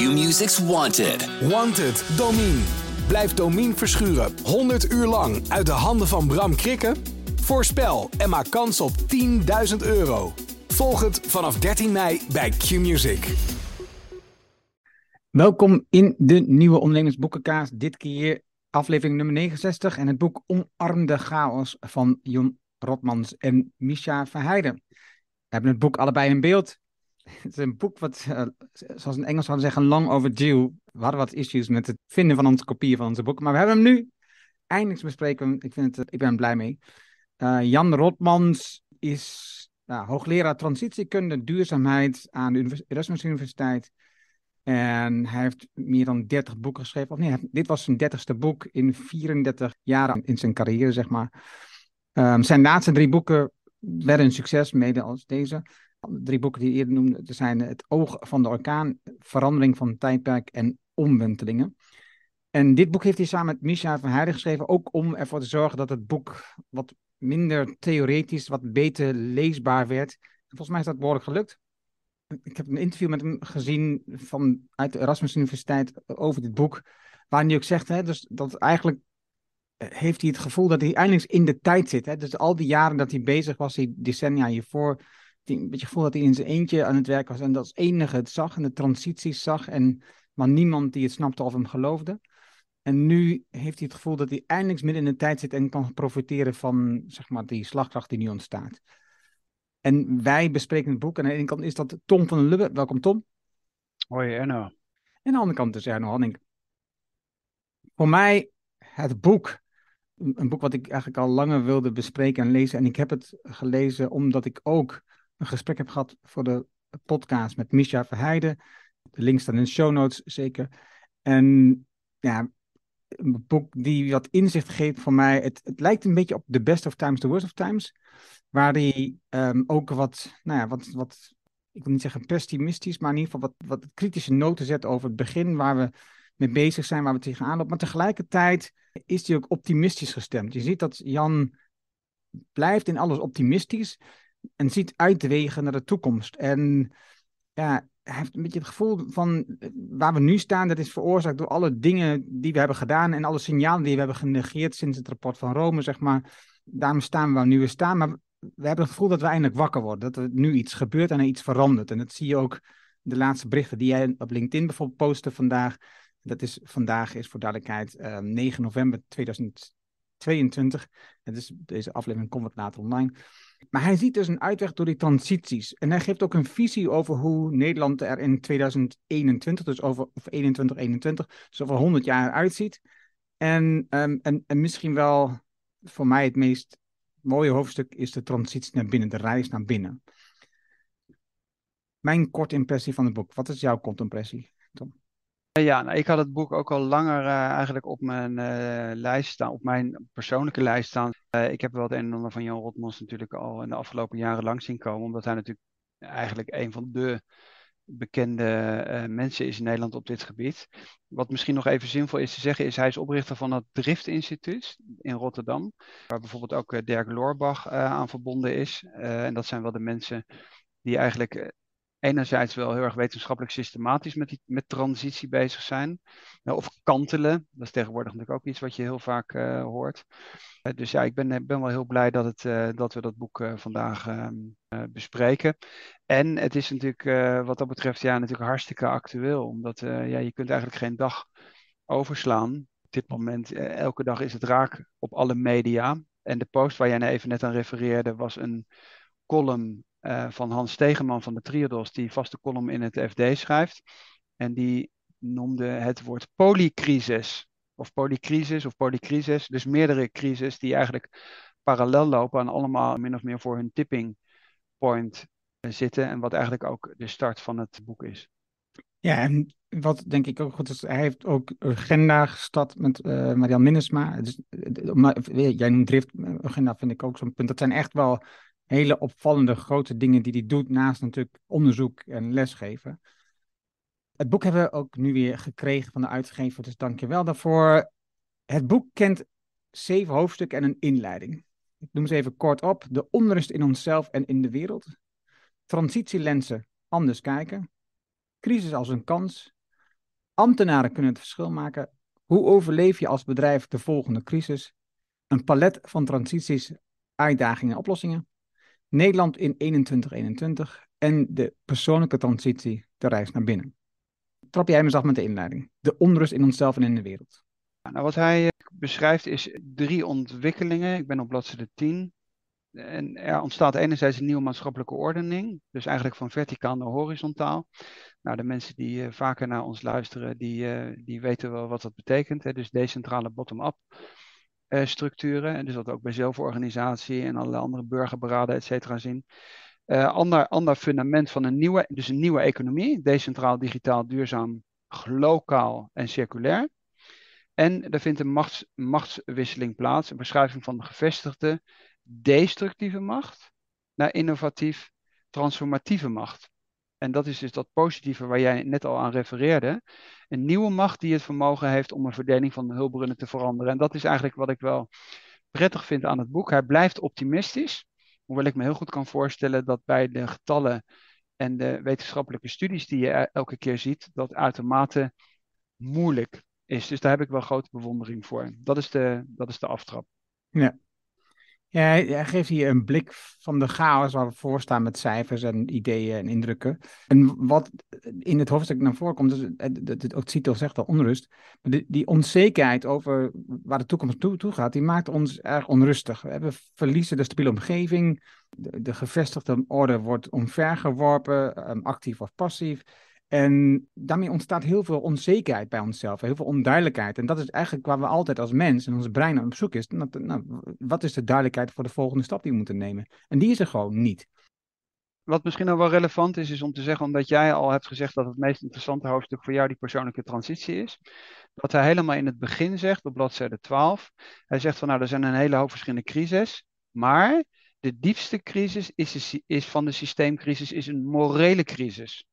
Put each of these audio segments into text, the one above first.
Q-Music's Wanted. Wanted, Domine. Blijf Domine verschuren 100 uur lang uit de handen van Bram Krikken? Voorspel en maak kans op 10.000 euro. Volg het vanaf 13 mei bij Q-Music. Welkom in de nieuwe Ondernemersboekenkaas. Dit keer aflevering nummer 69 en het boek Omarmde Chaos van Jon Rotmans en Misha Verheijden. We hebben het boek allebei in beeld. Het is een boek wat, uh, zoals in Engels zouden zeggen, long overdue. We hadden wat issues met het vinden van onze kopieën van onze boeken, maar we hebben hem nu eindelijk bespreken. Ik, vind het, ik ben er blij mee. Uh, Jan Rotmans is ja, hoogleraar transitiekunde, duurzaamheid aan de Erasmus Universiteit. En hij heeft meer dan 30 boeken geschreven. Of nee, dit was zijn 30ste boek in 34 jaar in zijn carrière, zeg maar. Um, zijn laatste drie boeken werden een succes, mede als deze. Drie boeken die je eerder noemde, zijn Het Oog van de Orkaan, Verandering van Tijdperk en Omwentelingen. En dit boek heeft hij samen met Misha van Heijden geschreven, ook om ervoor te zorgen dat het boek wat minder theoretisch, wat beter leesbaar werd. En volgens mij is dat behoorlijk gelukt. Ik heb een interview met hem gezien van, uit de Erasmus Universiteit over dit boek, waarin hij ook zegt hè, dus dat eigenlijk heeft hij het gevoel dat hij eindelijk in de tijd zit. Hè? Dus al die jaren dat hij bezig was, die decennia hiervoor, een beetje gevoel dat hij in zijn eentje aan het werk was en dat als enige het zag en de transities zag, en, maar niemand die het snapte of hem geloofde. En nu heeft hij het gevoel dat hij eindelijk midden in de tijd zit en kan profiteren van zeg maar, die slagkracht die nu ontstaat. En wij bespreken het boek. En aan de ene kant is dat Tom van den Lubbe. Welkom Tom. Hoi Erno. En aan de andere kant is Erno Hanning. Voor mij het boek, een boek wat ik eigenlijk al langer wilde bespreken en lezen. En ik heb het gelezen omdat ik ook een gesprek heb gehad voor de podcast met Misha Verheijden. De link staat in de show notes zeker. En ja, een boek die wat inzicht geeft voor mij. Het, het lijkt een beetje op The Best of Times, The Worst of Times. Waar hij um, ook wat, nou ja, wat, wat, ik wil niet zeggen pessimistisch, maar in ieder geval wat, wat kritische noten zet over het begin waar we mee bezig zijn, waar we tegenaan lopen. Maar tegelijkertijd is hij ook optimistisch gestemd. Je ziet dat Jan blijft in alles optimistisch en ziet uitwegen naar de toekomst. En ja, hij heeft een beetje het gevoel van waar we nu staan, dat is veroorzaakt door alle dingen die we hebben gedaan en alle signalen die we hebben genegeerd sinds het rapport van Rome, zeg maar. Daarom staan we waar nu we staan. Maar we hebben het gevoel dat we eindelijk wakker worden. Dat er nu iets gebeurt en er iets verandert. En dat zie je ook de laatste berichten die jij op LinkedIn bijvoorbeeld postte vandaag. Dat is vandaag is voor duidelijkheid uh, 9 november 2022. En dus deze aflevering komt wat later online. Maar hij ziet dus een uitweg door die transities. En hij geeft ook een visie over hoe Nederland er in 2021, dus over of 21, 21, dus over 100 jaar uitziet. En, um, en, en misschien wel voor mij het meest mooie hoofdstuk is de transitie naar binnen, de reis naar binnen. Mijn korte impressie van het boek. Wat is jouw korte impressie, Tom? Ja, nou, ik had het boek ook al langer uh, eigenlijk op mijn uh, lijst staan, op mijn persoonlijke lijst staan. Ik heb wel het een en ander van Jan Rotmans natuurlijk al in de afgelopen jaren lang zien komen, omdat hij natuurlijk eigenlijk een van de bekende mensen is in Nederland op dit gebied. Wat misschien nog even zinvol is te zeggen, is hij is oprichter van het Drift Instituut in Rotterdam, waar bijvoorbeeld ook Dirk Loorbach aan verbonden is. en dat zijn wel de mensen die eigenlijk enerzijds wel heel erg wetenschappelijk systematisch met, die, met transitie bezig zijn. of kantelen, dat is tegenwoordig natuurlijk ook iets wat je heel vaak uh, hoort. Uh, dus ja, ik ben, ben wel heel blij dat, het, dat we dat boek vandaag ehm, bespreken. En het is natuurlijk wat dat betreft ja, natuurlijk hartstikke actueel. Omdat ja, je kunt eigenlijk geen dag overslaan. Op dit moment, elke dag is het raak op alle media. En de post waar jij even net aan refereerde was een column uh, van Hans Stegeman van de Triodos, die vaste column in het FD schrijft. En die noemde het woord polycrisis. Of polycrisis of polycrisis. Dus meerdere crises die eigenlijk parallel lopen en allemaal min of meer voor hun tipping point zitten. En wat eigenlijk ook de start van het boek is. Ja, en wat denk ik ook goed is, hij heeft ook agenda gestart met uh, Marian Minnesma. Dus, jij noemt drift, agenda vind ik ook zo'n punt. Dat zijn echt wel hele opvallende grote dingen die hij doet, naast natuurlijk onderzoek en lesgeven. Het boek hebben we ook nu weer gekregen van de uitgever, dus dank je wel daarvoor. Het boek kent zeven hoofdstukken en een inleiding. Ik noem ze even kort op. De onrust in onszelf en in de wereld. Transitielensen, anders kijken. Crisis als een kans. Ambtenaren kunnen het verschil maken. Hoe overleef je als bedrijf de volgende crisis? Een palet van transities, uitdagingen en oplossingen. Nederland in 2121 en de persoonlijke transitie, de reis naar binnen. Trap jij me af met de inleiding. De onrust in onszelf en in de wereld. Nou, wat hij eh, beschrijft is drie ontwikkelingen. Ik ben op bladzijde 10. En er ontstaat enerzijds een nieuwe maatschappelijke ordening, dus eigenlijk van verticaal naar horizontaal. Nou, de mensen die uh, vaker naar ons luisteren, die, uh, die weten wel wat dat betekent. Hè? Dus decentrale bottom-up structuren. En dus dat we ook bij zelforganisatie en allerlei andere burgerberaden, et cetera, zien. ander, ander fundament van een nieuwe, dus een nieuwe economie, decentraal, digitaal, duurzaam, lokaal en circulair. En er vindt een machts, machtswisseling plaats, een verschuiving van de gevestigde destructieve macht naar innovatief transformatieve macht. En dat is dus dat positieve waar jij net al aan refereerde. Een nieuwe macht die het vermogen heeft om een verdeling van de hulpbronnen te veranderen. En dat is eigenlijk wat ik wel prettig vind aan het boek. Hij blijft optimistisch. Hoewel ik me heel goed kan voorstellen dat bij de getallen en de wetenschappelijke studies die je elke keer ziet, dat uitermate moeilijk is. Dus daar heb ik wel grote bewondering voor. Dat is de, dat is de aftrap. Ja, ja, hij, geeft hier een blik van de chaos waar we voor staan met cijfers en ideeën en indrukken. En wat in het hoofdstuk naar voren komt, is, het, titel zegt al onrust, maar die, die, onzekerheid over waar de toekomst toe, toe, gaat, die maakt ons erg onrustig. We verliezen de stabiele omgeving, de, de gevestigde orde wordt omvergeworpen, um, actief of passief. En daarmee ontstaat heel veel onzekerheid bij onszelf, heel veel onduidelijkheid. En dat is eigenlijk waar we altijd als mens en ons brein op zoek is. Nou, nou, wat is de duidelijkheid voor de volgende stap die we moeten nemen? En die is er gewoon niet. Wat misschien nog wel relevant is, is om te zeggen, omdat jij al hebt gezegd dat het meest interessante hoofdstuk voor jou die persoonlijke transitie is. Dat hij helemaal in het begin zegt, op bladzijde 12. Hij zegt van nou, er zijn een hele hoop verschillende crises. Maar de diepste crisis is, is van de systeemcrisis is een morele crisis.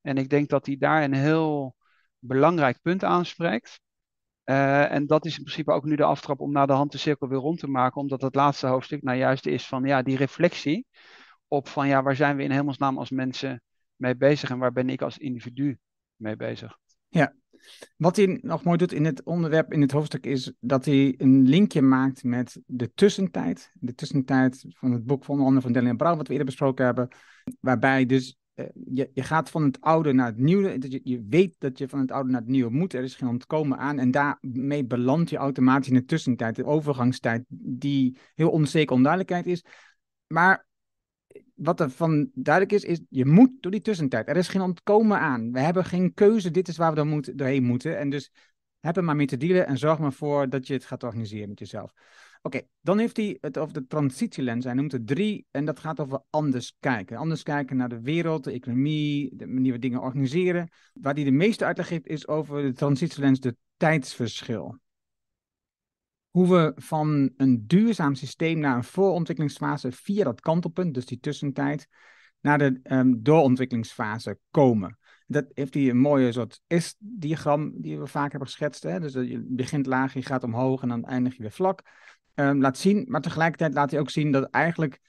En ik denk dat hij daar een heel belangrijk punt aanspreekt. Uh, en dat is in principe ook nu de aftrap om naar de hand de cirkel weer rond te maken, omdat het laatste hoofdstuk nou juist is van ja, die reflectie op van ja, waar zijn we in hemelsnaam als mensen mee bezig en waar ben ik als individu mee bezig. Ja, wat hij nog mooi doet in het onderwerp, in het hoofdstuk, is dat hij een linkje maakt met de tussentijd. De tussentijd van het boek van onder andere van Daniel Brouw, wat we eerder besproken hebben. Waarbij dus eh, je, je gaat van het oude naar het nieuwe. Je, je weet dat je van het oude naar het nieuwe moet. Er is geen ontkomen aan. En daarmee beland je automatisch in de tussentijd, de overgangstijd, die heel onzeker onduidelijkheid is. Maar wat er van duidelijk is, is je moet door die tussentijd. Er is geen ontkomen aan. We hebben geen keuze. Dit is waar we dan moet, doorheen moeten. En dus heb er maar mee te dealen en zorg maar voor dat je het gaat organiseren met jezelf. Oké, dan heeft hij het over de transitielens. Hij noemt er drie en dat gaat over anders kijken. Anders kijken naar de wereld, de economie, de manier we dingen organiseren. Waar hij de meeste uitleg geeft is over de transitielens, de tijdsverschil. Hoe we van een duurzaam systeem naar een voorontwikkelingsfase via dat kantelpunt, dus die tussentijd, naar de um, doorontwikkelingsfase komen. Dat heeft hij een mooie soort S-diagram die we vaak hebben geschetst. Hè? Dus je begint laag, je gaat omhoog en dan eindig je weer vlak. Um, laat zien, maar tegelijkertijd laat hij ook zien dat eigenlijk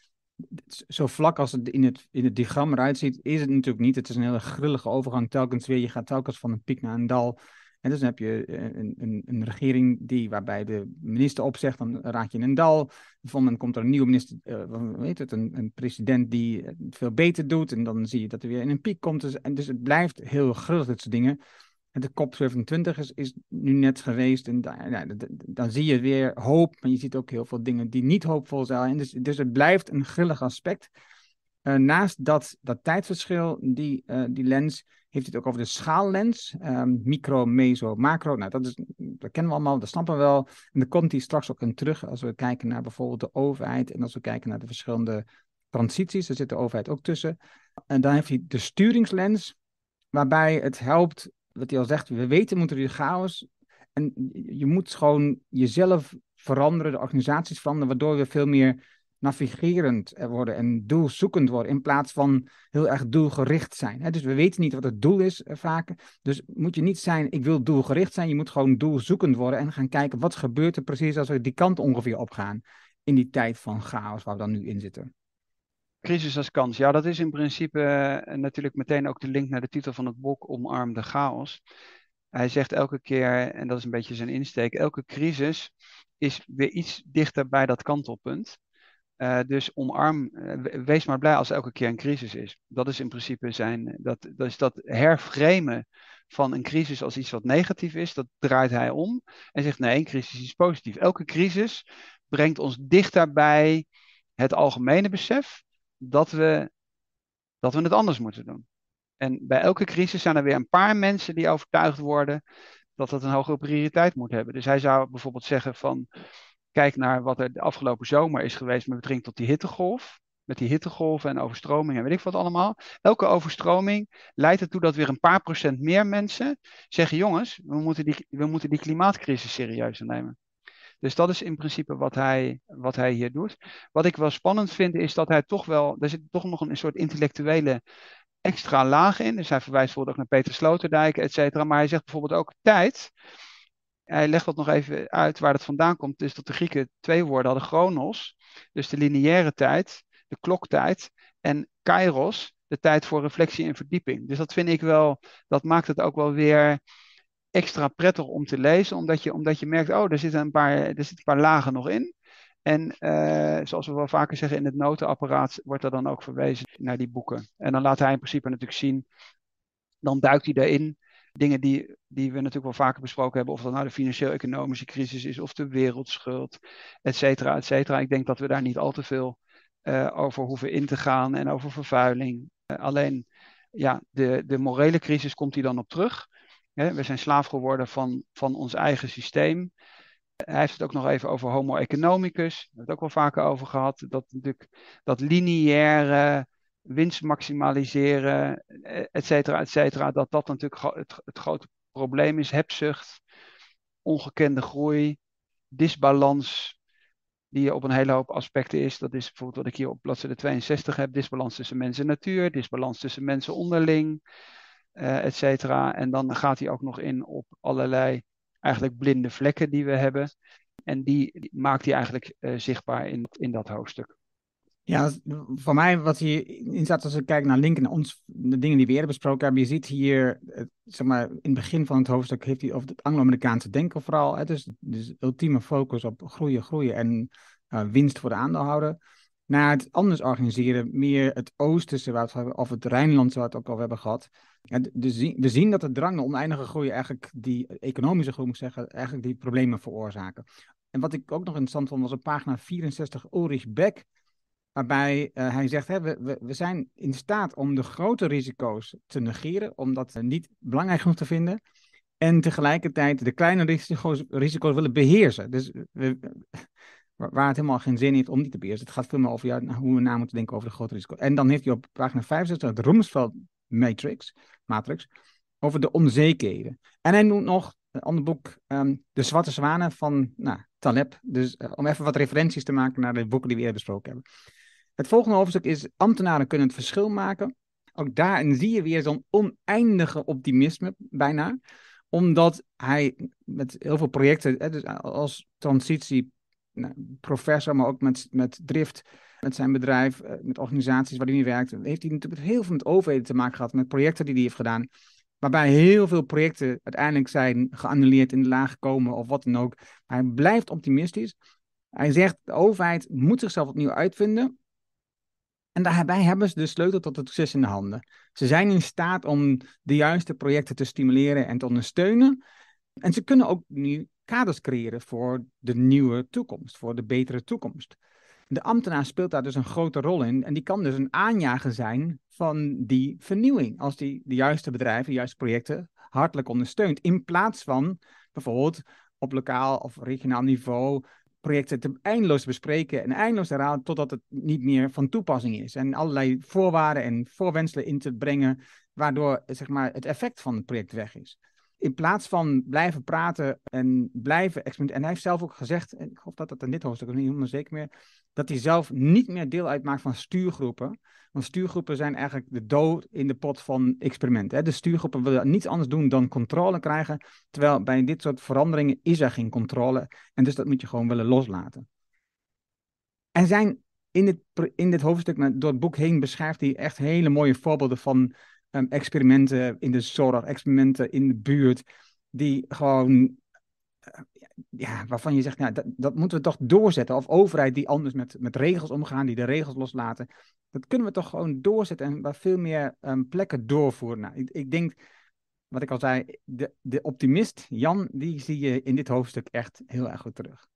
zo vlak als het in het, in het diagram eruit ziet, is het natuurlijk niet. Het is een hele grillige overgang telkens weer. Je gaat telkens van een piek naar een dal. En dus dan heb je eh, een, een, een regering die, waarbij de minister opzegt, dan raak je in een dal. Dan komt er een nieuwe minister, uh, weet het, een, een, president die het veel beter doet. En dan zie je dat er weer in een piek komt. Dus, en dus het blijft heel grillig, dit soort dingen. De COP27 is, is nu net geweest. En ja, dan zie je weer hoop. Maar je ziet ook heel veel dingen die niet hoopvol zijn. En dus, dus het blijft een grillig aspect. Uh, naast dat, dat tijdsverschil, die, uh, die lens, heeft het ook over de schaallens. Um, micro, meso, macro. Nou, dat, is, dat kennen we allemaal, dat snappen we wel. En dan komt die straks ook in terug als we kijken naar bijvoorbeeld de overheid. En als we kijken naar de verschillende transities. Daar zit de overheid ook tussen. En dan heeft hij de sturingslens, waarbij het helpt wat hij al zegt, we weten moeten chaos. En je moet gewoon jezelf veranderen, de organisaties veranderen, waardoor we veel meer navigerend worden en doelzoekend worden, in plaats van heel erg doelgericht zijn. Dus we weten niet wat het doel is eh, vaak. Dus moet je niet zijn, ik wil doelgericht zijn, je moet gewoon doelzoekend worden en gaan kijken wat gebeurt er precies als we die kant ongeveer opgaan in die tijd van chaos waar we dan nu in zitten. Crisis als kans. Ja, dat is in principe uh, natuurlijk meteen ook de link naar de titel van het boek Omarm de chaos. Hij zegt elke keer, en dat is een beetje zijn insteek, elke crisis is weer iets dichter bij dat kantelpunt. Uh, dus omarm, uh, wees maar blij als elke keer een crisis is. Dat is in principe zijn, dat, dat is dat herframen van een crisis als iets wat negatief is, dat draait hij om en zegt nee, een crisis is positief. Elke crisis brengt ons dichter bij het algemene besef dat we, dat we het anders moeten doen. En bij elke crisis zijn er weer een paar mensen die overtuigd worden dat dat een hogere prioriteit moet hebben. Dus hij zou bijvoorbeeld zeggen van, kijk naar wat er de afgelopen zomer is geweest met betrekking tot die hittegolf. Met die hittegolven en overstroming en weet ik wat allemaal. Elke overstroming leidt ertoe dat weer een paar procent meer mensen zeggen: jongens, we moeten die, we moeten die klimaatcrisis serieus nemen. Dus dat is in principe wat hij, wat hij hier doet. Wat ik wel spannend vind, is dat hij toch wel. Er zit toch nog een, soort intellectuele extra laag in. Dus hij verwijst bijvoorbeeld ook naar Peter Sloterdijk, et cetera. Maar hij zegt bijvoorbeeld ook tijd. Hij legt dat nog even uit waar het vandaan komt. Dus dat de Grieken twee woorden hadden: chronos, dus de lineaire tijd, de kloktijd, en kairos, de tijd voor reflectie en verdieping. Dus dat vind ik wel, dat maakt het ook wel weer extra prettig om te lezen, omdat je, omdat je merkt, oh, er zitten een paar, er zitten een paar lagen nog in. En uh, zoals we wel vaker zeggen, in het notenapparaat wordt er dan ook verwezen naar die boeken. En dan laat hij in principe natuurlijk zien, dan duikt hij daarin. Dingen die, die we natuurlijk wel vaker besproken hebben, of dat nou de financieel-economische crisis is, of de wereldschuld, et cetera, et cetera. Ik denk dat we daar niet al te veel uh, over hoeven in te gaan en over vervuiling. Uh, alleen, ja, de, de morele crisis komt hij dan op terug. We zijn slaaf geworden van, van ons eigen systeem. Hij heeft het ook nog even over homo economicus. Daar hebben het ook wel vaker over gehad. Dat natuurlijk dat lineaire winst maximaliseren, et cetera, et cetera. Dat dat natuurlijk het, het grote probleem is. Hebzucht, ongekende groei, disbalans die op een hele hoop aspecten is. Dat is bijvoorbeeld wat ik hier op bladzijde 62 heb. Disbalans tussen mens en natuur, disbalans tussen mensen onderling, uh, et cetera. En dan gaat hij ook nog in op allerlei eigenlijk blinde vlekken die we hebben. En die, maakt hij eigenlijk uh, zichtbaar in, in dat hoofdstuk. Ja, voor mij wat hierin staat, als ik kijk naar linken naar ons, de dingen die we eerder besproken hebben, je ziet hier, zeg maar, in het begin van het hoofdstuk heeft hij over het Anglo-Amerikaanse denken vooral. Hè, dus, dus ultieme focus op groeien, groeien en winst voor de aandeelhouder. Naar het anders organiseren, meer het Oosterse, waar het, of het Rijnlandse, waar we ook al hebben gehad. Dus we zien dat de drang naar oneindige groei eigenlijk die economische groei, moet zeggen, eigenlijk die problemen veroorzaken. En wat ik ook nog interessant vond, was op pagina 64 Ulrich Beck Waarbij uh, hij zegt, hè, we, we, zijn in staat om de grote risico's te negeren, om dat niet belangrijk genoeg te vinden. En tegelijkertijd de kleine risico's, risico's willen beheersen. Dus we, waar het helemaal geen zin heeft om niet te beheersen. Het gaat veel meer over ja, hoe we na moeten denken over de grote risico's. En dan heeft hij op pagina 65 het Rumsfeld Matrix, Matrix over de onzekerheden. En hij noemt nog een ander boek, um, De Zwarte Zwanen van nou, Taleb. Dus uh, om even wat referenties te maken naar de boeken die we eerder besproken hebben. Het volgende hoofdstuk is ambtenaren kunnen het verschil maken. Ook daarin zie je weer zo'n oneindige optimisme bijna. Omdat hij met heel veel projecten, hè, dus als transitie nou, professor, maar ook met, met drift, met zijn bedrijf, eh, met organisaties waar hij werkt, heeft hij natuurlijk heel veel met overheden te maken gehad, met projecten die hij heeft gedaan. Waarbij heel veel projecten uiteindelijk zijn geannuleerd, in de laag gekomen of wat dan ook. Maar hij blijft optimistisch. Hij zegt, de overheid moet zichzelf opnieuw uitvinden. En daarbij hebben ze de sleutel tot het succes in de handen. Ze zijn in staat om de juiste projecten te stimuleren en te ondersteunen. En ze kunnen ook nu kaders creëren voor de nieuwe toekomst, voor de betere toekomst. De ambtenaar speelt daar dus een grote rol in en die kan dus een aanjager zijn van die vernieuwing. Als die de juiste bedrijven, de juiste projecten hartelijk ondersteunt. In plaats van bijvoorbeeld op lokaal of regionaal niveau projecten te eindeloos bespreken en eindeloos herhalen totdat het niet meer van toepassing is. En allerlei voorwaarden en voorwenselen in te brengen, waardoor zeg maar, het effect van het project weg is. In plaats van blijven praten en blijven experimenteren. En hij heeft zelf ook gezegd, en ik hoop dat dat in dit hoofdstuk, niet helemaal zeker meer, dat hij zelf niet meer deel uitmaakt van stuurgroepen. Want stuurgroepen zijn eigenlijk de dood in de pot van experimenten. De stuurgroepen willen niets anders doen dan controle krijgen. Terwijl bij dit soort veranderingen is er geen controle. En dus dat moet je gewoon willen loslaten. Er zijn in dit, in dit hoofdstuk, door het boek heen, beschrijft hij echt hele mooie voorbeelden van um, experimenten in de zorg, experimenten in de buurt. die gewoon, eh, ja, waarvan je zegt, nou, dat, dat moeten we toch doorzetten. Of overheid die anders met, met regels omgaan, die de regels loslaten. Dat kunnen we toch gewoon doorzetten en bij veel meer um, plekken doorvoeren. Nou, ik, ik denk, wat ik al zei, de, de optimist, Jan, die zie je in dit hoofdstuk echt heel erg goed terug.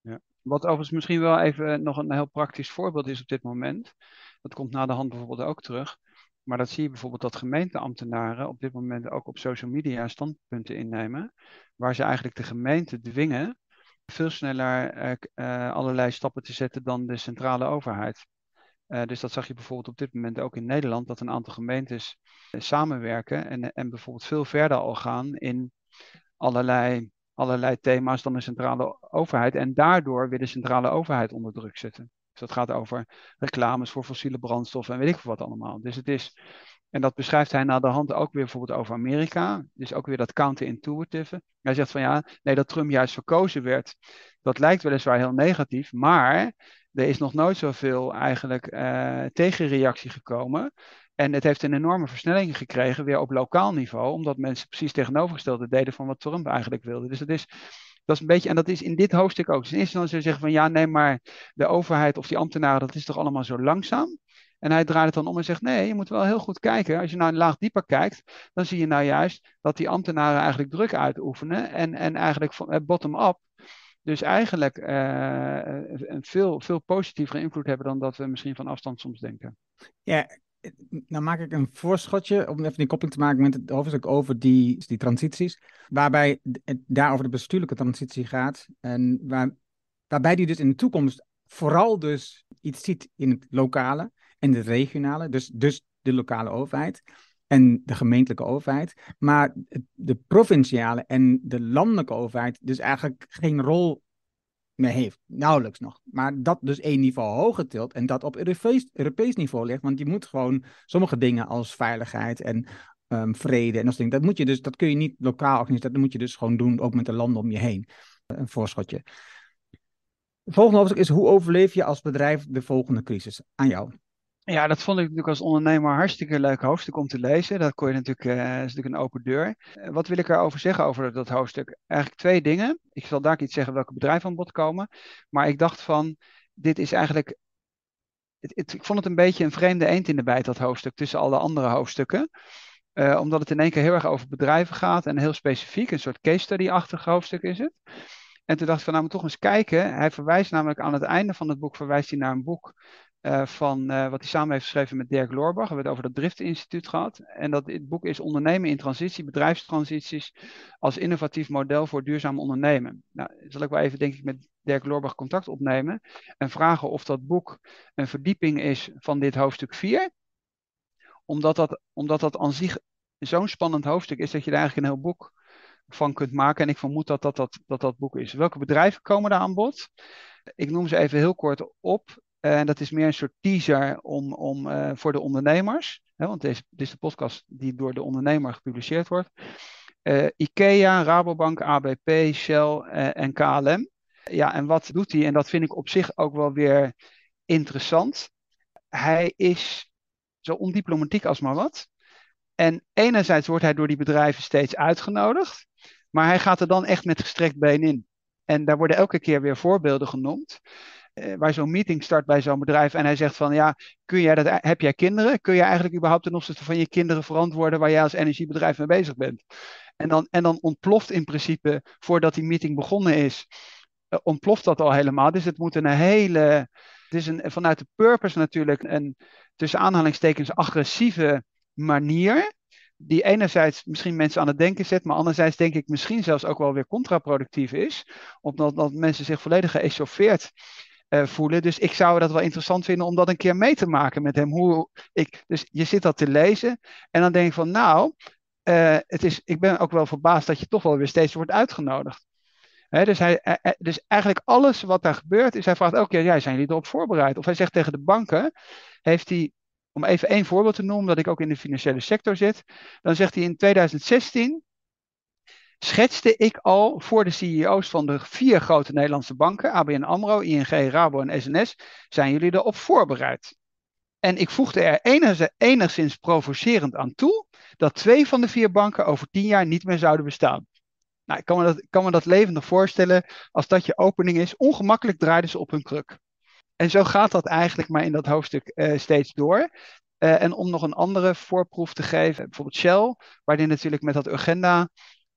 Ja. Wat overigens misschien wel even nog een heel praktisch voorbeeld is op dit moment. Dat komt na de hand bijvoorbeeld ook terug. Maar dat zie je bijvoorbeeld dat gemeenteambtenaren op dit moment ook op social media standpunten innemen. Waar ze eigenlijk de gemeente dwingen veel sneller uh, uh, allerlei stappen te zetten dan de centrale overheid. Uh, dus dat zag je bijvoorbeeld op dit moment ook in Nederland, dat een aantal gemeentes samenwerken en, en bijvoorbeeld veel verder al gaan in allerlei, allerlei thema's dan de centrale overheid. En daardoor weer de centrale overheid onder druk zetten. Dus dat gaat over reclames voor fossiele brandstoffen en weet ik wat allemaal. Dus het is, en dat beschrijft hij na de hand ook weer bijvoorbeeld over Amerika. Dus ook weer dat counterintuitive. Hij zegt van ja, nee, dat Trump juist verkozen werd. Dat lijkt weliswaar heel negatief, maar er is nog nooit zoveel eigenlijk uh, tegenreactie gekomen. En het heeft een enorme versnelling gekregen, weer op lokaal niveau, omdat mensen precies tegenovergestelde deden van wat Trump eigenlijk wilde. Dus het is, dat is een beetje, en dat is in dit hoofdstuk ook. Dus in eerste instantie zeggen van ja, nee, maar de overheid of die ambtenaren, dat is toch allemaal zo langzaam. En hij draait het dan om en zegt: Nee, je moet wel heel goed kijken. Als je nou een laag dieper kijkt, dan zie je nou juist dat die ambtenaren eigenlijk druk uitoefenen en, en eigenlijk eh, bottom-up. Dus eigenlijk uh, een veel, veel positievere invloed hebben dan dat we misschien van afstand soms denken. Ja, nou maak ik een voorschotje om even die koppeling te maken met het hoofdstuk over die, die transities. Waarbij het daar over de bestuurlijke transitie gaat. En waar, waarbij die dus in de toekomst vooral dus iets ziet in het lokale en de regionale. Dus, dus de lokale overheid en de gemeentelijke overheid. Maar de provinciale en de landelijke overheid dus eigenlijk geen rol meer heeft. Nauwelijks nog. Maar dat dus één niveau hoger tilt en dat op Europees, Europees niveau ligt. Want je moet gewoon sommige dingen als veiligheid en um, vrede en dat soort Dat, moet je dus, dat kun je niet lokaal organiseren. Dat moet je dus gewoon doen, ook met de landen om je heen. Een voorschotje. Het volgende hoofdstuk is hoe overleef je als bedrijf de volgende crisis? Aan jou. Ja, dat vond ik natuurlijk als ondernemer hartstikke leuk hoofdstuk om te lezen. Dat kon je natuurlijk, uh, is natuurlijk een open deur. Uh, wat wil ik erover zeggen over dat hoofdstuk? Eigenlijk twee dingen. Ik zal daar iets zeggen welke bedrijven aan bod komen. Maar ik dacht van, dit is eigenlijk... Het, ik vond het een beetje een vreemde eend in de bijt, dat hoofdstuk, tussen alle andere hoofdstukken. Uh, omdat het in één keer heel erg over bedrijven gaat en heel specifiek, een soort case study-achtig hoofdstuk is het. En toen dacht ik van, nou, maar toch eens kijken. Hij verwijst namelijk aan het einde van het boek, verwijst hij naar een boek uh, van uh, wat hij samen heeft geschreven met Dirk Loorbach. We hebben het over het Drift Instituut gehad. En dat het boek is Ondernemen in Transitie, Bedrijfstransities als innovatief model voor duurzaam ondernemen. Nou, zal ik wel even, denk ik, met Dirk Loorbach contact opnemen en vragen of dat boek een verdieping is van dit hoofdstuk 4. Omdat dat, omdat dat aan zich zo'n spannend hoofdstuk is dat je er eigenlijk een heel boek van kunt maken. En ik vermoed dat dat, dat, dat, dat boek is. Welke bedrijven komen daar aan bod? Ik noem ze even heel kort op. En uh, dat is meer een soort teaser om, om, uh, voor de ondernemers. Hè, want deze, dit is de podcast die door de ondernemer gepubliceerd wordt. Uh, IKEA, Rabobank, ABP, Shell en KLM. Ja, en wat doet hij? En dat vind ik op zich ook wel weer interessant. Hij is zo ondiplomatiek als maar wat. En enerzijds wordt hij door die bedrijven steeds uitgenodigd. Maar hij gaat er dan echt met gestrekt been in. En daar worden elke keer weer voorbeelden genoemd. Uh, waar zo'n meeting start bij zo'n bedrijf en hij zegt van ja, kun jij dat, heb jij kinderen? Kun je eigenlijk überhaupt ten opzichte van je kinderen verantwoorden waar jij als energiebedrijf mee bezig bent? En dan, en dan ontploft in principe, voordat die meeting begonnen is, uh, ontploft dat al helemaal. Dus het moet een hele, het is een, vanuit de purpose natuurlijk een tussen aanhalingstekens agressieve manier die enerzijds misschien mensen aan het denken zet, maar anderzijds denk ik misschien zelfs ook wel weer contraproductief is, omdat dat mensen zich volledig geëchauffeerd uh, voelen. Dus ik zou dat wel interessant vinden om dat een keer mee te maken met hem. Hoe ik, dus je zit dat te lezen en dan denk ik van nou, uh, het is, ik ben ook wel verbaasd dat je toch wel weer steeds wordt uitgenodigd. Dus, hij, hij, dus eigenlijk alles wat daar gebeurt, is hij vraagt keer, ja, zijn jullie erop voorbereid? Of hij zegt tegen de banken, heeft hij om even één voorbeeld te noemen, dat ik ook in de financiële sector zit. Dan zegt hij in 2016 schetste ik al voor de CEO's van de vier grote Nederlandse banken, ABN AMRO, ING, Rabo en SNS, zijn jullie erop voorbereid? En ik voegde er enigszins provocerend aan toe. dat twee van de vier banken over tien jaar niet meer zouden bestaan. Nou, ik kan me dat, kan dat levendig voorstellen als dat je opening is. Ongemakkelijk draaiden ze op hun kruk. En zo gaat dat eigenlijk maar in dat hoofdstuk uh, steeds door. Uh, en om nog een andere voorproef te geven, bijvoorbeeld Shell, waar die natuurlijk met dat agenda-thema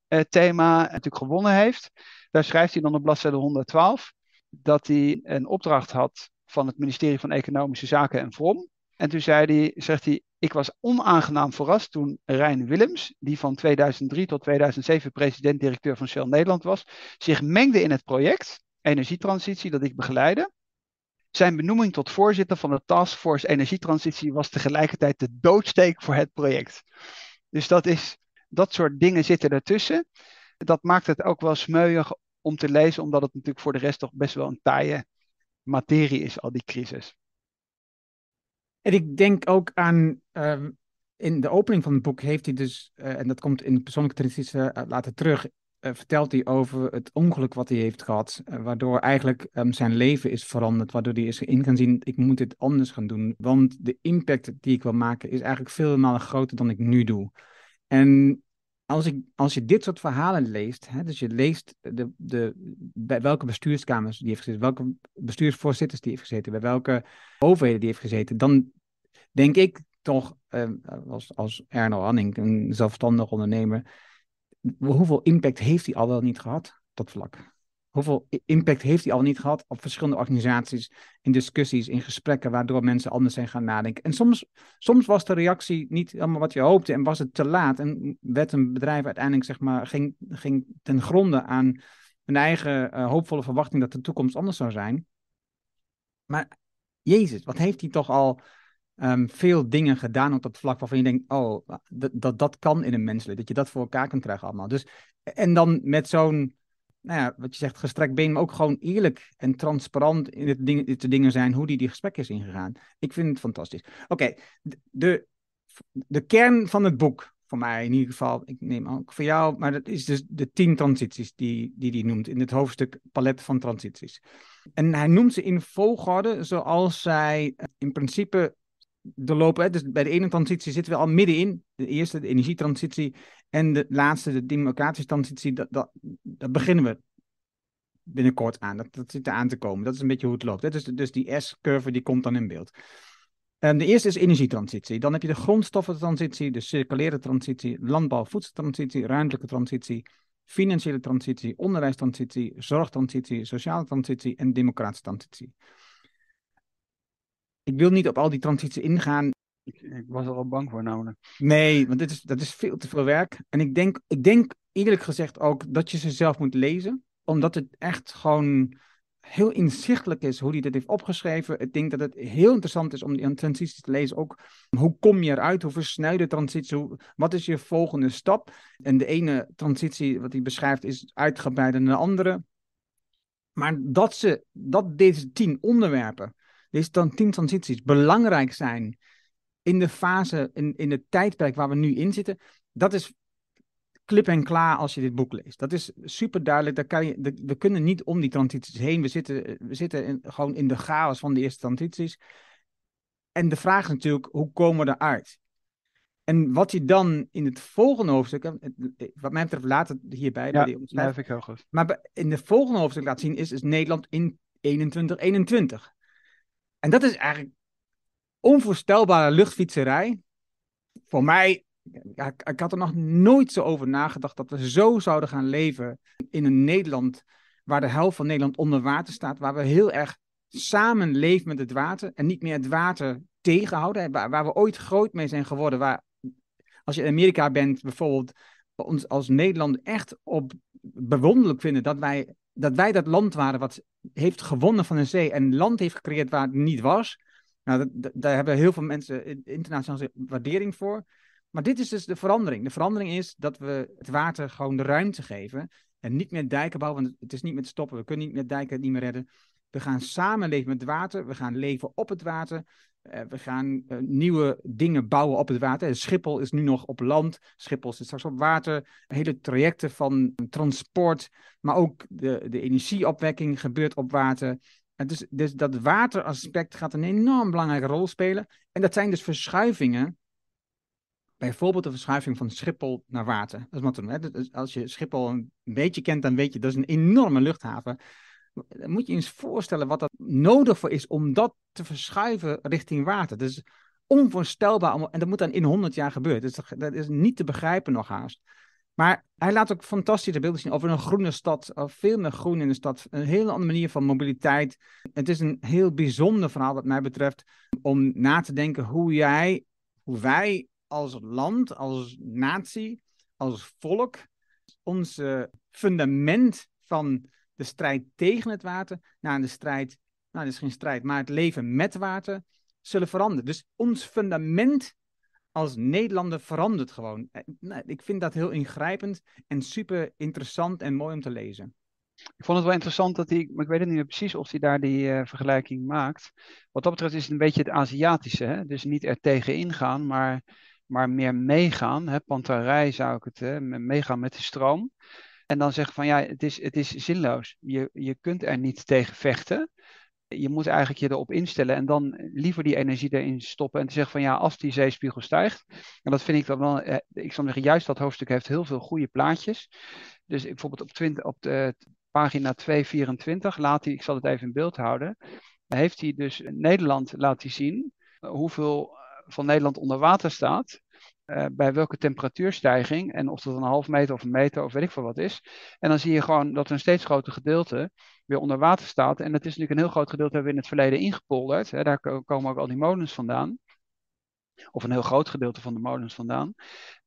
uh, natuurlijk gewonnen heeft. Daar schrijft hij dan op bladzijde 112 dat hij een opdracht had van het ministerie van Economische Zaken en VROM. En toen zei hij, zegt hij, ik was onaangenaam verrast toen Rijn Willems, die van 2003 tot 2007 president-directeur van Shell Nederland was, zich mengde in het project energietransitie dat ik begeleide. Zijn benoeming tot voorzitter van de Taskforce Energietransitie was tegelijkertijd de doodsteek voor het project. Dus dat, is, dat soort dingen zitten ertussen. Dat maakt het ook wel smeuig om te lezen, omdat het natuurlijk voor de rest toch best wel een taaie materie is, al die crisis. En ik denk ook aan, ehm, in de opening van het boek heeft hij dus, uh, en dat komt in de persoonlijke transities uh, later terug, uh, vertelt hij over het ongeluk wat hij heeft gehad, waardoor eigenlijk um, zijn leven is veranderd, waardoor hij is in kan zien, ik moet dit anders gaan doen, want de impact die ik wil maken is eigenlijk veel malen groter dan ik nu doe. En als, als je dit soort verhalen leest, hè, dus je leest de, de, bij welke bestuurskamers die heeft gezeten, welke bestuursvoorzitters die heeft gezeten, bij welke overheden die heeft gezeten, dan denk ik toch, eh, als, als Erno Hanning, een zelfstandig ondernemer, hoeveel impact heeft hij al wel niet gehad, dat vlak? Hoeveel impact heeft hij al niet gehad op verschillende organisaties, in discussies, in gesprekken, waardoor mensen anders zijn gaan nadenken. En soms, soms was de reactie niet helemaal wat je hoopte en was het te laat en werd een bedrijf uiteindelijk, zeg maar, ging, ging ten gronde aan een eigen uh, hoopvolle verwachting dat de toekomst anders zou zijn. Maar Jezus, wat heeft hij toch al um, veel dingen gedaan op dat vlak waarvan je denkt, oh, dat, dat, dat kan in een menselijk, dat je dat voor elkaar kan krijgen allemaal. Dus, en dan met zo'n nou ja, wat je zegt, gestrekt been, maar ook gewoon eerlijk en transparant in het ding, de dingen zijn hoe die die gesprek is ingegaan. Ik vind het fantastisch. Oké, de, de kern van het boek, voor mij in ieder geval, ik neem ook voor jou, maar dat is dus de tien transities die hij die noemt in het hoofdstuk palet van transities. En hij noemt ze in volgorde zoals zij in principe doorlopen. Dus bij de ene transitie zitten we al middenin. De eerste, de energietransitie. En de laatste, de democratische transitie. Dat, dat, dat beginnen we binnenkort aan. Dat, dat zit er aan te komen. Dat is een beetje hoe het loopt. Dus, dus die S-curve die komt dan in beeld. Um, de eerste is energietransitie. Dan heb je de grondstoffentransitie, de circulaire transitie, landbouw-voedseltransitie, ruimtelijke transitie, financiële transitie, onderwijstransitie, zorgtransitie, sociale transitie en democratische transitie ik wil niet op al die transities ingaan. Ik, ik, was er al bang voor namelijk. Nee, want dit is, dat is veel te veel werk. En ik denk, ik denk eerlijk gezegd ook dat je ze zelf moet lezen. Omdat het echt gewoon heel inzichtelijk is hoe hij dit heeft opgeschreven. Ik denk dat het heel interessant is om die transities te lezen. Ook hoe kom je eruit? Hoe versnij je de transitie? Hoe, wat is je volgende stap? En de ene transitie wat hij beschrijft is uitgebreider dan de andere. Maar dat, ze, dat deze tien onderwerpen deze dan tien transities belangrijk zijn in de fase, in, in het tijdperk waar we nu in zitten, dat is klip en klaar als je dit boek leest. Dat is super duidelijk. Daar kan je, we kunnen niet om die transities heen. We zitten, we zitten in, gewoon in de chaos van de eerste transities. En de vraag is natuurlijk, hoe komen we eruit? En wat je dan in het volgende hoofdstuk, wat mij betreft later hierbij, ja, bij die ik heel goed. Maar in de volgende hoofdstuk laat zien, is, is Nederland in 2121. En dat is eigenlijk onvoorstelbare luchtfietserij. Voor mij, ik had er nog nooit zo over nagedacht dat we zo zouden gaan leven in een Nederland waar de helft van Nederland onder water staat, waar we heel erg samen leven met het water en niet meer het water tegenhouden, waar, waar we ooit groot mee zijn geworden, waar als je in Amerika bent bijvoorbeeld, ons als Nederland echt op bewonderlijk vinden dat wij dat wij dat land waren wat heeft gewonnen van de zee en land heeft gecreëerd waar het niet was. Nou, daar hebben heel veel mensen internationale waardering voor. Maar dit is dus de verandering. De verandering is dat we het water gewoon de ruimte geven. En niet meer dijken bouwen, want het is niet meer stoppen. We kunnen niet meer dijken, niet meer redden. We gaan samenleven met het water. We gaan leven op het water. Uh, we gaan uh, nieuwe dingen bouwen op het water. Schiphol is nu nog op land. Schiphol zit straks op water. Hele trajecten van transport, maar ook de, de energieopwekking gebeurt op water. En dus, dus dat wateraspect gaat een enorm belangrijke rol spelen. En dat zijn dus verschuivingen bijvoorbeeld de verschuiving van Schiphol naar water. Dat is wat doen. Als je Schiphol een beetje kent, dan weet je dat is een enorme luchthaven. Moet je eens voorstellen wat dat nodig voor is om dat te verschuiven richting water. Dat is onvoorstelbaar. En dat moet dan in 100 jaar gebeuren. Dus dat is niet te begrijpen nog haast. Maar hij laat ook fantastische beelden zien over een groene stad. Veel meer groen in de stad. Een hele andere manier van mobiliteit. Het is een heel bijzonder verhaal wat mij betreft. Om na te denken hoe jij, hoe wij als land, als natie, als volk, ons fundament van de strijd tegen het water naar de strijd, nou dat is geen strijd, maar het leven met water zullen veranderen. Dus ons fundament als Nederlander verandert gewoon. Eh, nou, ik vind dat heel ingrijpend en super interessant en mooi om te lezen. Ik vond het wel interessant dat hij, maar ik weet het niet meer precies of hij daar die uh, vergelijking maakt. Wat dat betreft is het een beetje het Aziatische. Hè? Dus niet er tegen ingaan, maar, maar meer meegaan. Hè? Pantarij zou ik het, hè? meegaan met de stroom. En dan zeggen van ja, het is, het is zinloos. Je, je kunt er niet tegen vechten je moet eigenlijk je erop instellen en dan liever die energie erin stoppen en te zeggen van ja, als die zeespiegel stijgt. En dat vind ik dan wel, eh, ik zou zeggen, juist dat hoofdstuk heeft heel veel goede plaatjes. Dus bijvoorbeeld op, 20, op de pagina 224 laat hij, ik zal het even in beeld houden, heeft hij dus Nederland laat hij zien hoeveel van Nederland onder water staat. Uh, bij welke temperatuurstijging en of dat een half meter of een meter of weet ik veel wat is. En dan zie je gewoon dat er een steeds groter gedeelte weer onder water staat. En dat is natuurlijk een heel groot gedeelte hebben we in het verleden ingepolderd. Hè. Daar komen ook al die molens vandaan. Of een heel groot gedeelte van de molens vandaan.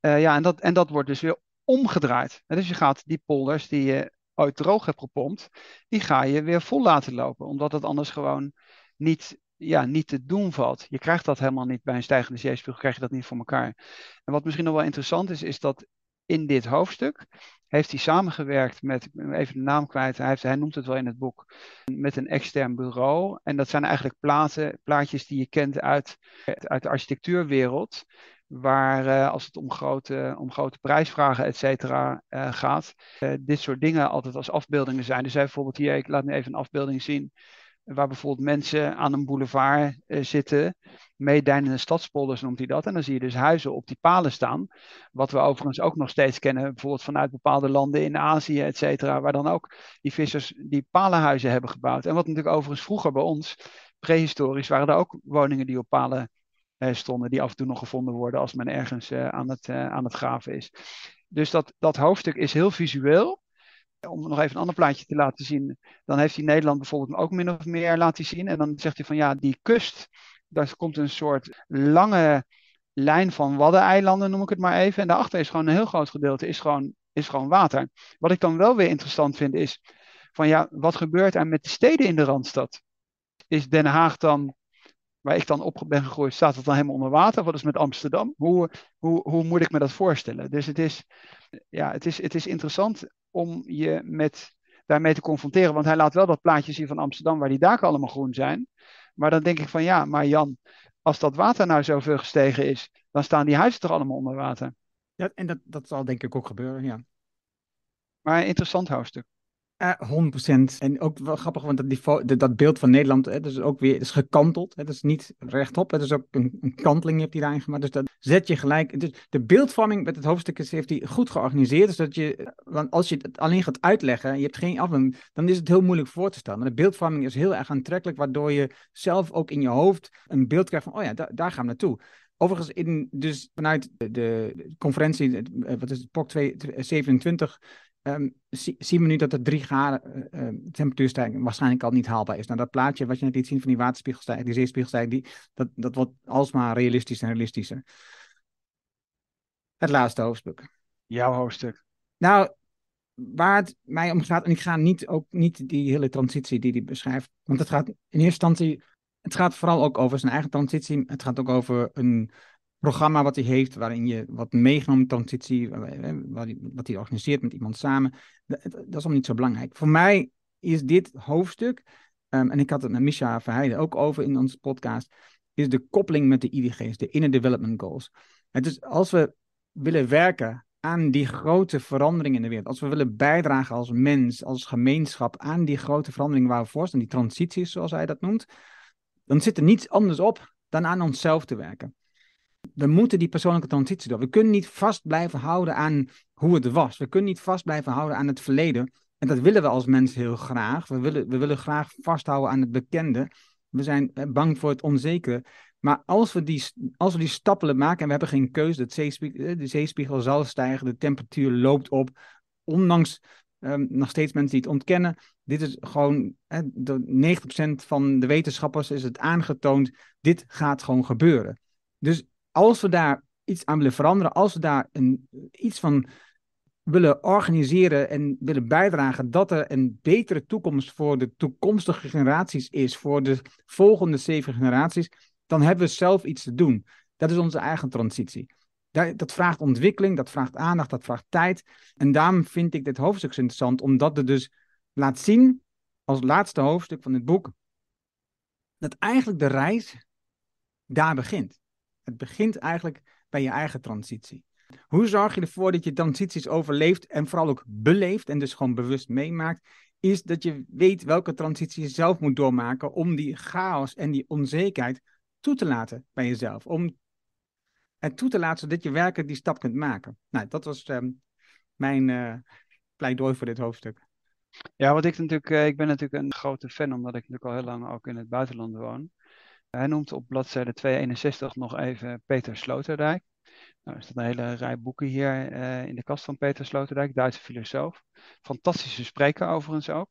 Uh, ja, en dat, en dat wordt dus weer omgedraaid. Dus je gaat die polders die je ooit droog hebt gepompt, die ga je weer vol laten lopen. Omdat het anders gewoon niet, ja, niet te doen valt. Je krijgt dat helemaal niet bij een stijgende zeespiegel, krijg je dat niet voor elkaar. En wat misschien nog wel interessant is, is dat in dit hoofdstuk heeft hij samengewerkt met, even de naam kwijt, hij, heeft, hij noemt het wel in het boek, met een extern bureau. En dat zijn eigenlijk platen, plaatjes die je kent uit, uit de architectuurwereld, waar uh, als het om grote, om grote prijsvragen, et cetera, uh, gaat, uh, dit soort dingen altijd als afbeeldingen zijn. Dus hij bijvoorbeeld hier, ik laat nu even een afbeelding zien, waar bijvoorbeeld mensen aan een boulevard zitten meedijnende stadspolders noemt hij dat. En dan zie je dus huizen op die palen staan. Wat we overigens ook nog steeds kennen, bijvoorbeeld vanuit bepaalde landen in Azië, et cetera. Waar dan ook die vissers die palenhuizen hebben gebouwd. En wat natuurlijk overigens vroeger bij ons, prehistorisch, waren er ook woningen die op palen eh, stonden. Die af en toe nog gevonden worden als men ergens eh, aan, het, uh, aan het graven is. Dus dat, dat hoofdstuk is heel visueel om nog even een ander plaatje te laten zien, dan heeft hij Nederland bijvoorbeeld ook min of meer laten zien. En dan zegt hij van ja, die kust, daar komt een soort lange lijn van waddeneilanden, noem ik het maar even. En daarachter is gewoon een heel groot gedeelte is gewoon, is gewoon water. Wat ik dan wel weer interessant vind is, van ja, wat gebeurt er met de steden in de Randstad? Is Den Haag dan, waar ik dan op ben gegroeid, staat het dan helemaal onder water? Wat is met Amsterdam? Hoe, hoe, hoe moet ik me dat voorstellen? Dus het is, ja, het is, het is interessant om je met, daarmee te confronteren. Want hij laat wel dat plaatje zien van Amsterdam, waar die daken allemaal groen zijn. Maar dan denk ik van ja, maar Jan, als dat water nou zoveel gestegen is, dan staan die huizen toch allemaal onder water. Ja, en dat, dat zal denk ik ook gebeuren, ja. Maar een interessant hoofdstuk. Uh, eh, 100%. En ook wel grappig, want dat, dat beeld van Nederland hè, dat is ook weer is gekanteld. Hè, dat is niet rechtop. Het is ook een, een kanteling heeft hij daarin gemaakt. Dus dat zet je gelijk. Dus de beeldvorming met het hoofdstuk is, heeft hij goed georganiseerd. Dus dat je, want als je het alleen gaat uitleggen, je hebt geen afbeelding, dan is het heel moeilijk voor te stellen. Maar de beeldvorming is heel erg aantrekkelijk, waardoor je zelf ook in je hoofd een beeld krijgt van, oh ja, daar gaan we naartoe. Overigens, in, dus vanuit de, conferentie, eh, wat is het, POC 227, um, zien we nu dat de 3 graden uh, temperatuurstijging waarschijnlijk al niet haalbaar is. Nou, dat plaatje wat je net liet zien van die waterspiegelstijging, die zeespiegelstijging, die, dat, dat wordt alsmaar realistischer en realistischer. Het laatste hoofdstuk. Jouw hoofdstuk. Nou, waar het mij om gaat, en ik ga niet, ook niet die hele transitie die hij beschrijft, want het gaat in eerste instantie, het gaat vooral ook over zijn eigen transitie. Het gaat ook over een programma wat hij heeft, waarin je wat meegenomen transitie, wat hij, wat hij organiseert met iemand samen, dat, dat, is allemaal niet zo belangrijk. Voor mij is dit hoofdstuk, um, en ik had het met Misha Verheijden ook over in onze podcast, is de koppeling met de IDG's, de Inner Development Goals. Het is als we willen werken aan die grote veranderingen in de wereld, als we willen bijdragen als mens, als gemeenschap aan die grote veranderingen waar we voor staan, die transities zoals hij dat noemt, dan zit er niets anders op dan aan onszelf te werken we moeten die persoonlijke transitie door. We kunnen niet vast blijven houden aan hoe het was. We kunnen niet vast blijven houden aan het verleden. En dat willen we als mens heel graag. We willen, we willen graag vasthouden aan het bekende. We zijn eh, bang voor het onzekere. Maar als we die, als we die stappen maken en we hebben geen keuze, eh, de zeespiegel zal stijgen, de temperatuur loopt op, ondanks um, nog steeds mensen die het ontkennen. Dit is gewoon, hè, de 90% van de wetenschappers is het aangetoond, dit gaat gewoon gebeuren. Dus als we daar iets aan willen veranderen, als we daar een, iets van willen organiseren en willen bijdragen dat er een betere toekomst voor de toekomstige generaties is, voor de volgende zeven generaties, dan hebben we zelf iets te doen. Dat is onze eigen transitie. Dat vraagt ontwikkeling, dat vraagt aandacht, dat vraagt tijd. En daarom vind ik dit hoofdstuk zo interessant, omdat het dus laat zien, als laatste hoofdstuk van het boek, dat eigenlijk de reis daar begint. Het begint eigenlijk bij je eigen transitie. Hoe zorg je ervoor dat je transities overleeft en vooral ook beleeft en dus gewoon bewust meemaakt? Is dat je weet welke transitie je zelf moet doormaken om die chaos en die onzekerheid toe te laten bij jezelf. Om het toe te laten zodat je werkelijk die stap kunt maken. Nou, dat was um, mijn uh, pleidooi voor dit hoofdstuk. Ja, wat ik natuurlijk, uh, ik ben natuurlijk een grote fan, omdat ik natuurlijk al heel lang ook in het buitenland woon. Hij noemt op bladzijde 261 nog even Peter Sloterdijk. Nou, er staat een hele rij boeken hier uh, in de kast van Peter Sloterdijk, Duitse filosoof. Fantastische spreker overigens ook.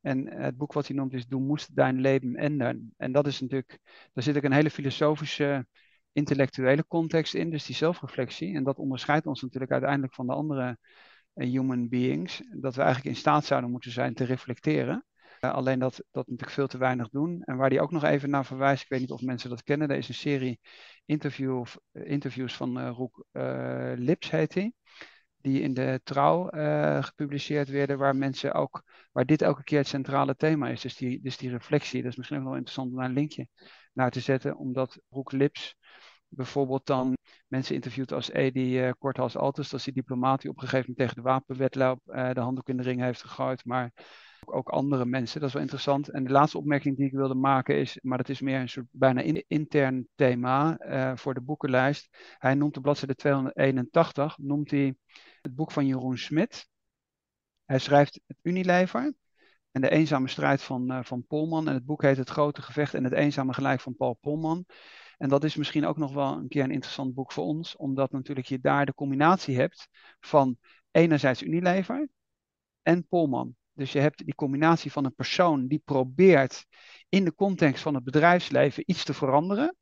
En het boek wat hij noemt is Du moest dein leven ändern. En dat is natuurlijk, daar zit ook een hele filosofische, intellectuele context in, dus die zelfreflectie. En dat onderscheidt ons natuurlijk uiteindelijk van de andere uh, human beings. Dat we eigenlijk in staat zouden moeten zijn te reflecteren. Uh, alleen dat, dat natuurlijk veel te weinig doen. En waar hij ook nog even naar verwijst, ik weet niet of mensen dat kennen, er is een serie interview, interviews van uh, Roek Lips, heet hij die in de trouw gepubliceerd werden, waar mensen ook, waar dit elke keer het centrale thema is. Dus die, dus die reflectie, dat is misschien ook wel interessant om daar een linkje naar te zetten, omdat Roek Lips bijvoorbeeld dan mensen interviewt als Edi uh, Korthals Altus, dat is die diplomaat die op een gegeven moment tegen de wapenwetloop de handdoek in de ring heeft gegooid, maar ook andere mensen. Dat is wel interessant. En de laatste opmerking die ik wilde maken is, maar dat is meer een soort bijna in, intern thema uh, voor de boekenlijst. Hij noemt de bladzijde 281, noemt hij het boek van Jeroen Smit. Hij schrijft het Unilever en de eenzame strijd van, uh, van Polman. En het boek heet Het Grote Gevecht en het eenzame gelijk van Paul Polman. En dat is misschien ook nog wel een keer een interessant boek voor ons, omdat natuurlijk je daar de combinatie hebt van enerzijds Unilever en Polman. Dus je hebt die combinatie van een persoon die probeert in de context van het bedrijfsleven iets te veranderen.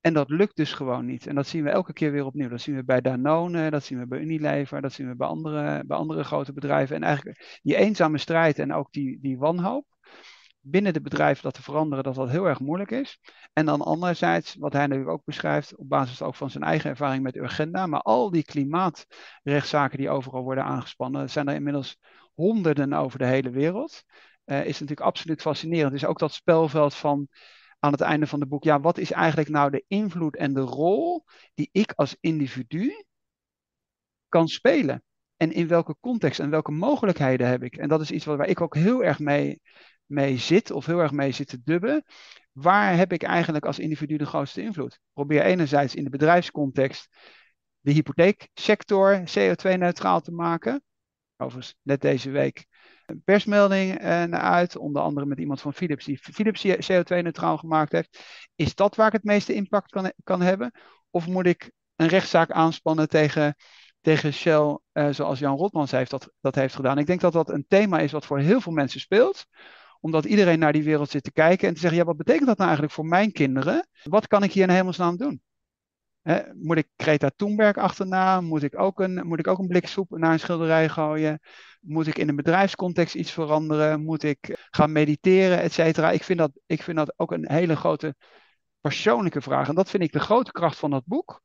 En dat lukt dus gewoon niet. En dat zien we elke keer weer opnieuw. Dat zien we bij Danone, dat zien we bij Unilever, dat zien we bij andere, bij andere grote bedrijven. En eigenlijk die eenzame strijd en ook die, die wanhoop binnen de bedrijven dat te veranderen, dat dat heel erg moeilijk is. En dan anderzijds, wat hij nu ook beschrijft, op basis ook van zijn eigen ervaring met Urgenda, maar al die klimaatrechtszaken die overal worden aangespannen, zijn er inmiddels honderden over de hele wereld. Uh, is natuurlijk absoluut fascinerend. Dus ook dat spelveld van aan het einde van het boek, ja, wat is eigenlijk nou de invloed en de rol die ik als individu kan spelen? En in welke context en welke mogelijkheden heb ik? En dat is iets waar ik ook heel erg mee, mee zit, of heel erg mee zit te dubben. Waar heb ik eigenlijk als individu de grootste invloed? Probeer enerzijds in de bedrijfscontext de hypotheeksector CO2-neutraal te maken. Overigens, net deze week een persmelding uh, naar uit, onder andere met iemand van Philips, die Philips CO2-neutraal gemaakt heeft. Is dat waar ik het meeste impact kan, kan hebben? Of moet ik een rechtszaak aanspannen tegen, tegen Shell, uh, zoals Jan Rotmans heeft dat, dat heeft gedaan? Ik denk dat dat een thema is wat voor heel veel mensen speelt omdat iedereen naar die wereld zit te kijken en te zeggen, ja, wat betekent dat nou eigenlijk voor mijn kinderen? Wat kan ik hier in hemelsnaam doen? Moet ik Greta Thunberg achterna? Moet ik, ook een, moet ik ook een blik soep naar een schilderij gooien? Moet ik in een bedrijfscontext iets veranderen? Moet ik gaan mediteren, et cetera? Ik, vind dat, ik vind dat ook een hele grote persoonlijke vraag. En dat vind ik de grote kracht van dat boek.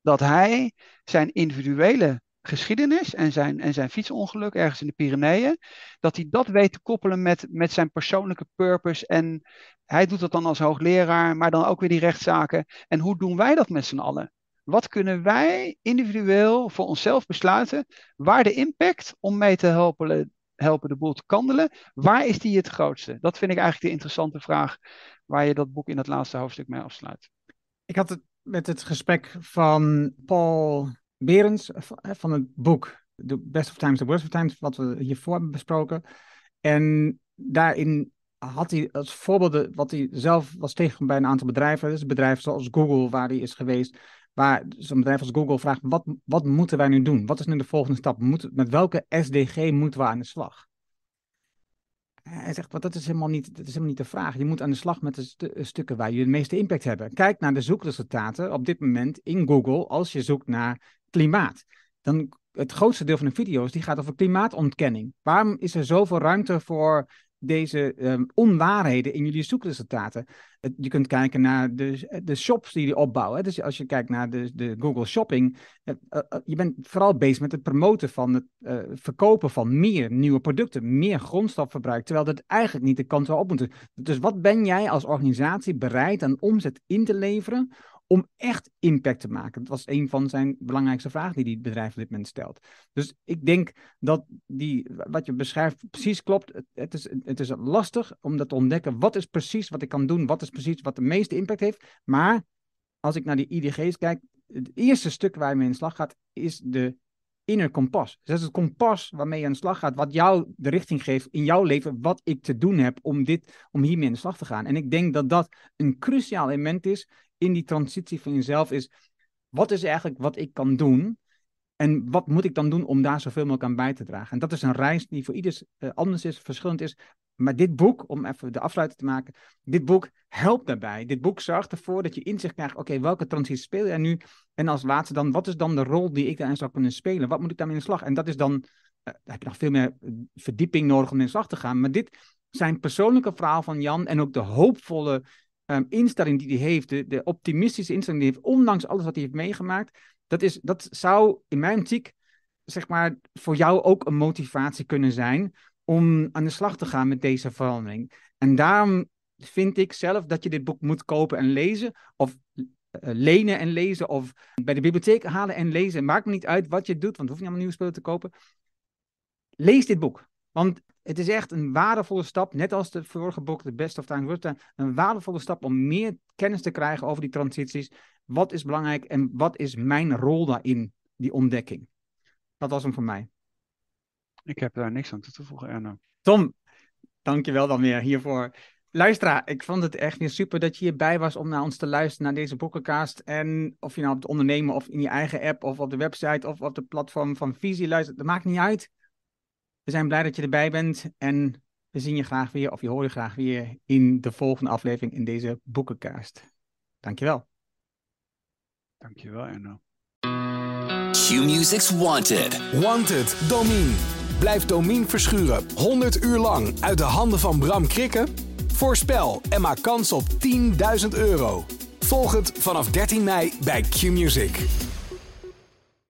Dat hij zijn individuele geschiedenis en zijn, en zijn fietsongeluk ergens in de Pyreneeën, dat hij dat weet te koppelen met, met zijn persoonlijke purpose. En hij doet dat dan als hoogleraar, maar dan ook weer die rechtszaken. En hoe doen wij dat met z'n allen? Wat kunnen wij individueel voor onszelf besluiten? Waar de impact om mee te helpen, helpen de boel te kandelen, waar is die het grootste? Dat vind ik eigenlijk de interessante vraag waar je dat boek in het laatste hoofdstuk mee afsluit. Ik had het met het gesprek van Paul Berens van het boek The Best of Times, The Worst of Times, wat we hiervoor hebben besproken. En daarin had hij als voorbeelden wat hij zelf was tegen bij een aantal bedrijven. Dus bedrijven zoals Google, waar hij is geweest. Waar zo'n bedrijf als Google vraagt, wat, wat moeten wij nu doen? Wat is nu de volgende stap? Met welke SDG moeten we aan de slag? Hij zegt, dat, is helemaal niet, dat is helemaal niet de vraag. Je moet aan de slag met de stukken waar je de meeste impact hebben. Kijk naar de zoekresultaten op dit moment in Google als je zoekt naar klimaat. Dan het grootste deel van de video's die gaat over klimaatontkenning. Waarom is er zoveel ruimte voor deze um, onwaarheden in jullie zoekresultaten. je kunt kijken naar de, de shops die jullie opbouwen. Dus als je kijkt naar de, de Google Shopping, uh, uh, je bent vooral bezig met het promoten van het verkopen van meer nieuwe producten, meer grondstofverbruik, terwijl dat eigenlijk niet de kant zou op moeten. Dus wat ben jij als organisatie bereid aan omzet in te leveren om echt impact te maken? Dat was een van zijn belangrijkste vragen die die bedrijf op dit moment stelt. Dus ik denk dat die, wat je beschrijft precies klopt. Het, is, het is lastig om dat te ontdekken. Wat is precies wat ik kan doen? Wat is precies wat de meeste impact heeft? Maar als ik naar die IDG's kijk, het eerste stuk waar je mee in slag gaat, is de inner kompas. Dus dat is het kompas waarmee je aan de slag gaat, wat jou de richting geeft in jouw leven, wat ik te doen heb om, dit, om hiermee aan de slag te gaan. En ik denk dat dat een cruciaal element is in die transitie van jezelf is, wat is eigenlijk wat ik kan doen? En wat moet ik dan doen om daar zoveel mogelijk aan bij te dragen? En dat is een reis die voor ieders uh, anders is, verschillend is. Maar dit boek, om even de afsluiting te maken, dit boek helpt daarbij. Dit boek zorgt ervoor dat je inzicht krijgt, oké, welke transitie speel je nu? En als laatste dan, wat is dan de rol die ik daarin zou kunnen spelen? Wat moet ik daarmee in de slag? En dat is dan, uh, heb je nog veel meer verdieping nodig om in de slag te gaan. Maar dit zijn persoonlijke verhaal van Jan en ook de hoopvolle um, instelling die hij heeft, de, de, optimistische instelling die hij heeft, ondanks alles wat hij heeft meegemaakt, dat, is, dat zou in mijn optiek, zeg maar, voor jou ook een motivatie kunnen zijn om aan de slag te gaan met deze verandering. En daarom vind ik zelf dat je dit boek moet kopen en lezen, of uh, lenen en lezen, of bij de bibliotheek halen en lezen. Maakt me niet uit wat je doet, want hoef je allemaal nieuwe spullen te kopen. Lees dit boek. Want het is echt een waardevolle stap, net als de vorige boek, The Best of Time, Worst Time, een waardevolle stap om meer kennis te krijgen over die transities. Wat is belangrijk en wat is mijn rol daarin, die ontdekking? Dat was hem voor mij. Ik heb daar niks aan toe te voegen, Erno. Tom, dankjewel dan weer hiervoor. Luisteraar, ik vond het echt weer super dat je hierbij was om naar ons te luisteren, naar deze boekencast. En of je nou op het ondernemen of in je eigen app of op de website of op de platform van Visie luistert, dat maakt niet uit. We zijn blij dat je erbij bent en we zien je graag weer, of je hoort je graag weer in de volgende aflevering in deze boekencast. Dankjewel. Dankjewel, Erno. Q-Music's Wanted. Wanted, Domine. Blijf Domine verschuren 100 uur lang uit de handen van Bram Krikken? Voorspel en maak kans op 10.000 euro. Volg het vanaf 13 mei bij Q-Music.